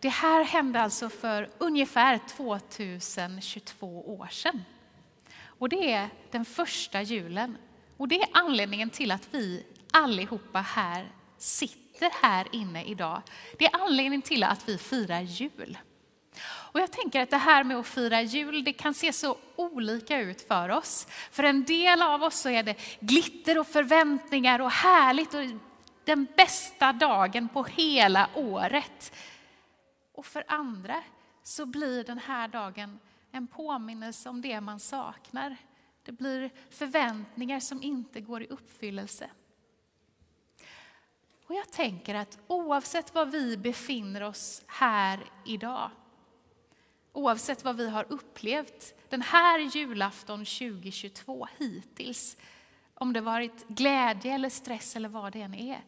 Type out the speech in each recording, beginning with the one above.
Det här hände alltså för ungefär 2022 år sedan. Och det är den första julen. Och det är anledningen till att vi allihopa här sitter här inne idag. Det är anledningen till att vi firar jul. Och jag tänker att det här med att fira jul, det kan se så olika ut för oss. För en del av oss så är det glitter och förväntningar och härligt och den bästa dagen på hela året. Och för andra så blir den här dagen en påminnelse om det man saknar. Det blir förväntningar som inte går i uppfyllelse. Och jag tänker att oavsett var vi befinner oss här idag, oavsett vad vi har upplevt den här julafton 2022 hittills, om det varit glädje eller stress eller vad det än är,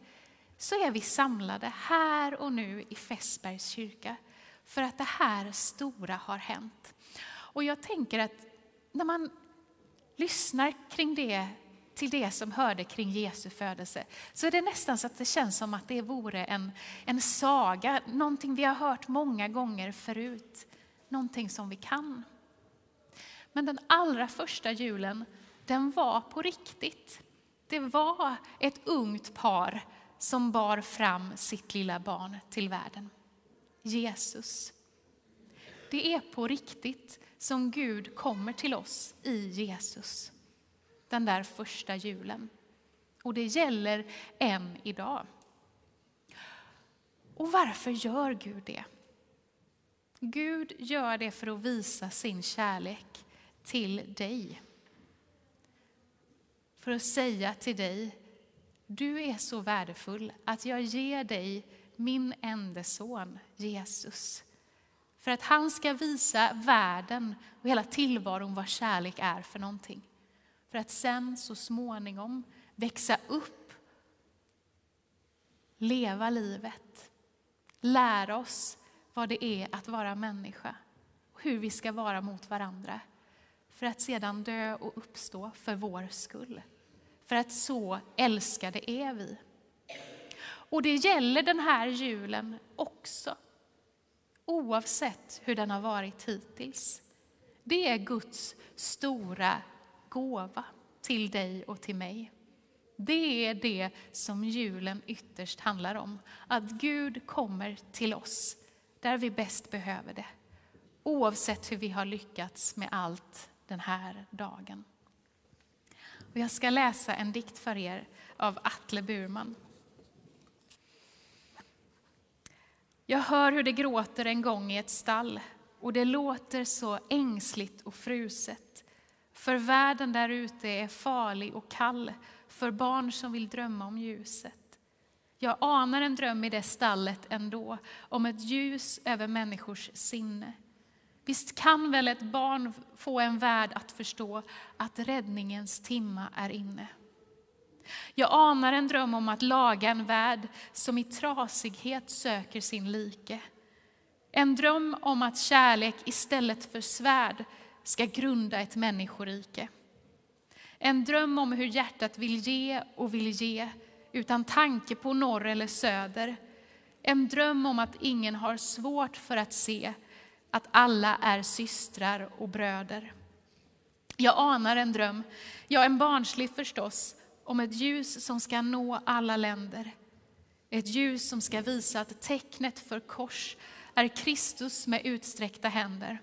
så är vi samlade här och nu i Fässbergs kyrka för att det här stora har hänt. Och jag tänker att när man lyssnar kring det, till det som hörde kring Jesu födelse, så är det nästan så att det känns som att det vore en, en saga, någonting vi har hört många gånger förut, någonting som vi kan. Men den allra första julen, den var på riktigt. Det var ett ungt par som bar fram sitt lilla barn till världen. Jesus. Det är på riktigt som Gud kommer till oss i Jesus. Den där första julen. Och det gäller än idag. Och varför gör Gud det? Gud gör det för att visa sin kärlek till dig. För att säga till dig, du är så värdefull att jag ger dig min enda son Jesus. För att han ska visa världen och hela tillvaron vad kärlek är för någonting. För att sen så småningom växa upp, leva livet, lära oss vad det är att vara människa och hur vi ska vara mot varandra. För att sedan dö och uppstå för vår skull. För att så älskade är vi. Och det gäller den här julen också. Oavsett hur den har varit hittills. Det är Guds stora gåva till dig och till mig. Det är det som julen ytterst handlar om. Att Gud kommer till oss där vi bäst behöver det. Oavsett hur vi har lyckats med allt den här dagen. Och jag ska läsa en dikt för er av Atle Burman. Jag hör hur det gråter en gång i ett stall och det låter så ängsligt och fruset. För världen där ute är farlig och kall för barn som vill drömma om ljuset. Jag anar en dröm i det stallet ändå om ett ljus över människors sinne. Visst kan väl ett barn få en värld att förstå att räddningens timma är inne. Jag anar en dröm om att laga en värld som i trasighet söker sin like. En dröm om att kärlek istället för svärd ska grunda ett människorike. En dröm om hur hjärtat vill ge och vill ge utan tanke på norr eller söder. En dröm om att ingen har svårt för att se att alla är systrar och bröder. Jag anar en dröm, ja en barnslig förstås, om ett ljus som ska nå alla länder. Ett ljus som ska visa att tecknet för kors är Kristus med utsträckta händer.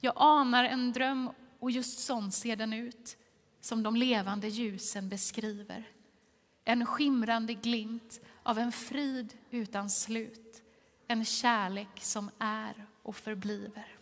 Jag anar en dröm och just sån ser den ut, som de levande ljusen beskriver. En skimrande glimt av en frid utan slut, en kärlek som är och förbliver.